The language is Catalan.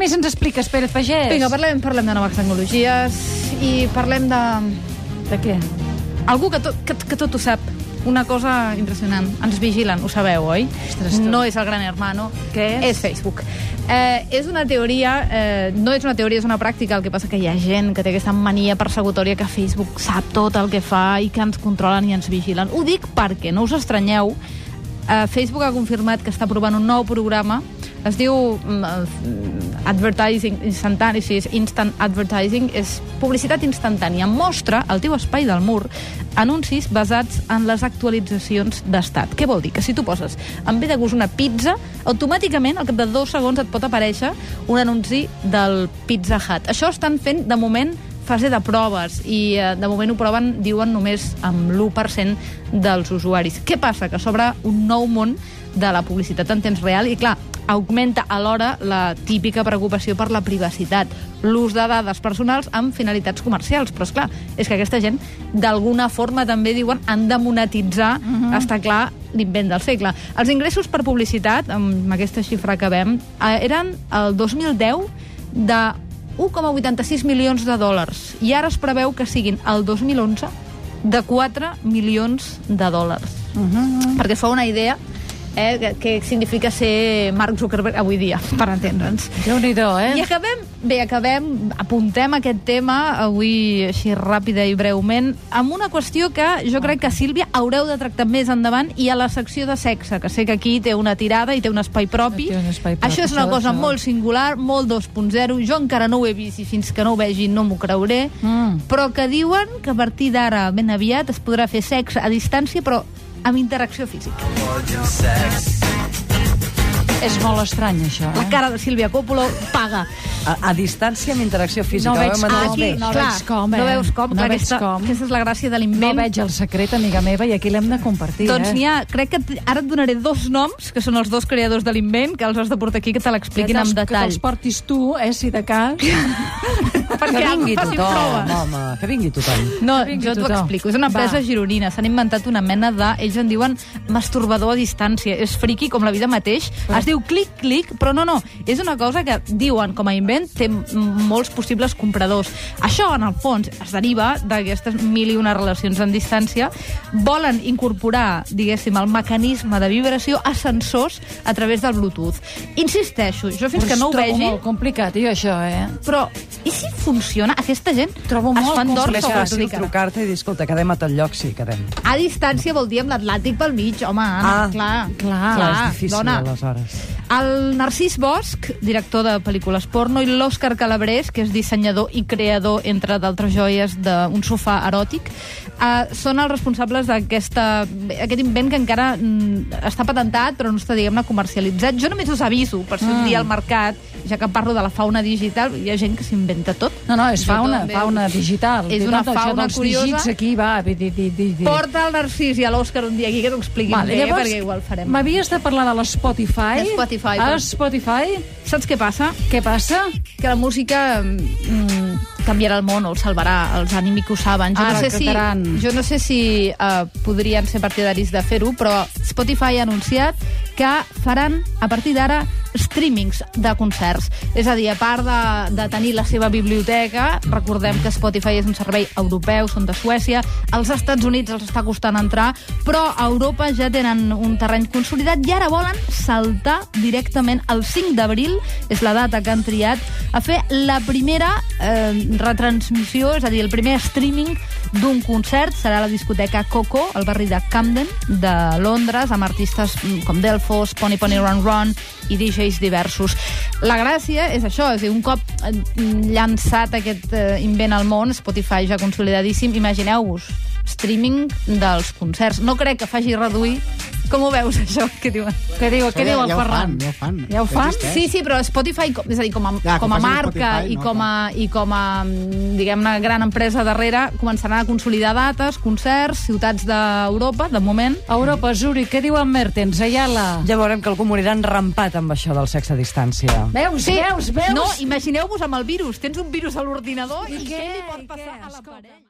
més ens expliques, Pérez Pagès? Vinga, parlem, parlem de noves tecnologies i parlem de... De què? Algú que tot, que, que tot ho sap. Una cosa impressionant. Ens vigilen, ho sabeu, oi? Ostres, tu. no és el gran hermano. Què és? És Facebook. Eh, és una teoria, eh, no és una teoria, és una pràctica, el que passa que hi ha gent que té aquesta mania persecutòria que Facebook sap tot el que fa i que ens controlen i ens vigilen. Ho dic perquè, no us estranyeu, eh, Facebook ha confirmat que està provant un nou programa es diu mm, eh, Advertising Instantani, Instant Advertising, és publicitat instantània. Mostra al teu espai del mur anuncis basats en les actualitzacions d'estat. Què vol dir? Que si tu poses en ve de gust una pizza, automàticament al cap de dos segons et pot aparèixer un anunci del Pizza Hut. Això estan fent, de moment, fase de proves i eh, de moment ho proven, diuen, només amb l'1% dels usuaris. Què passa? Que s'obre un nou món de la publicitat en temps real i, clar, augmenta alhora la típica preocupació per la privacitat, l'ús de dades personals amb finalitats comercials. Però, és clar, és que aquesta gent, d'alguna forma, també diuen, han de monetitzar, uh -huh. està clar, l'invent del segle. Els ingressos per publicitat, amb aquesta xifra que vam, eh, eren el 2010 de 1,86 milions de dòlars. I ara es preveu que siguin el 2011 de 4 milions de dòlars. Uh -huh. Perquè fa una idea eh, que, que significa ser Mark Zuckerberg avui dia, per entendre'ns. Déu-n'hi-do, eh? I acabem, bé, acabem, apuntem aquest tema avui així ràpida i breument amb una qüestió que jo crec que Sílvia haureu de tractar més endavant i a la secció de sexe, que sé que aquí té una tirada i té un espai propi. Té un espai propi, Això és una això, cosa això. molt singular, molt 2.0. Jo encara no ho he vist i fins que no ho vegi no m'ho creuré. Mm. Però que diuen que a partir d'ara, ben aviat, es podrà fer sexe a distància, però amb interacció física. És molt estrany, això, La eh? cara de Sílvia Coppola paga. A, a distància amb interacció física. No veig com, Aquí, no clar, veig com, no eh? veus com. No clar, veig aquesta, com. Aquesta és la gràcia de No l'invent. veig el secret, amiga meva, i aquí l'hem de compartir, Doncs eh? n'hi ha, crec que ara et donaré dos noms, que són els dos creadors de l'invent, que els has de portar aquí, que te l'expliquin amb te'ls- Que detall. te'ls portis tu, eh, si de cas. Perquè Que vingui facin tothom, proves. home, que vingui tothom. No, vingui jo t'ho tothom. explico. És una empresa Va. gironina. S'han inventat una mena de... Ells en diuen masturbador a distància. És friqui com la vida mateix. Es diu clic-clic, però no, no. És una cosa que diuen com a invent té molts possibles compradors. Això, en el fons, es deriva d'aquestes mil i una relacions en distància. Volen incorporar, diguéssim, el mecanisme de vibració a sensors a través del Bluetooth. Insisteixo, jo fins Però que no ho vegi... molt complicat, jo, això, eh? Però, i si funciona? Aquesta gent Trobo es molt fan d'or. Més fàcil trucar-te i dir, escolta, quedem a tal lloc, sí, quedem. A distància vol dir amb l'Atlàntic pel mig, home, Anna, Ah, clar. clar. Clar, és difícil, dona. aleshores. El Narcís Bosch, director de pel·lícules porno, i l'Òscar Calabrés, que és dissenyador i creador, entre d'altres joies, d'un sofà eròtic, eh, són els responsables d'aquesta aquest invent que encara mm, està patentat, però no està, diguem-ne, comercialitzat. Jo només us aviso, per si un dia al mercat, ja que parlo de la fauna digital, hi ha gent que s'inventa tot. No, no, és fauna, també. fauna digital. És una fauna dels curiosa. aquí, va, di, di, di, di. Porta el Narcís i a l'Òscar un dia aquí que t'ho expliquin Vale, bé, llavors, perquè igual farem. M'havies de parlar de l'Spotify. Spotify, A doncs. Spotify. Saps què passa? Què passa? Que la música mm, canviarà el món o el salvarà. Els ànimics ho saben. Jo Ara, no sé si, jo no sé si uh, podrien ser partidaris de fer-ho, però Spotify ha anunciat que faran, a partir d'ara, streamings de concerts. És a dir, a part de, de tenir la seva biblioteca, recordem que Spotify és un servei europeu, són de Suècia, als Estats Units els està costant entrar, però a Europa ja tenen un terreny consolidat i ara volen saltar directament el 5 d'abril, és la data que han triat, a fer la primera eh, retransmissió, és a dir, el primer streaming d'un concert, serà la discoteca Coco, al barri de Camden, de Londres, amb artistes mm, com Delfos, Pony Pony Run Run i DJs diversos. La gràcia és això, és dir, un cop eh, llançat aquest eh, invent al món, Spotify ja consolidadíssim, imagineu-vos, streaming dels concerts. No crec que faci reduir... Com ho veus, això? Què diuen? Què diu, què diu el ja ho Ferran? fan, ja ho fan. Ja ho fan? Existeix. Sí, sí, però Spotify, com- és a dir, com a, que com a marca Spotify, i, no, com a, i com a, diguem-ne, gran empresa darrere, començaran a consolidar dates, concerts, ciutats d'Europa, de moment. Europa, Zuri, què diu el Mertens? Ayala. Ja veurem que algú morirà enrampat amb això del sexe a distància. Veus, veus, veus? No, imagineu-vos amb el virus. Tens un virus a l'ordinador i, I què què? li pot I passar què? a l'aparell?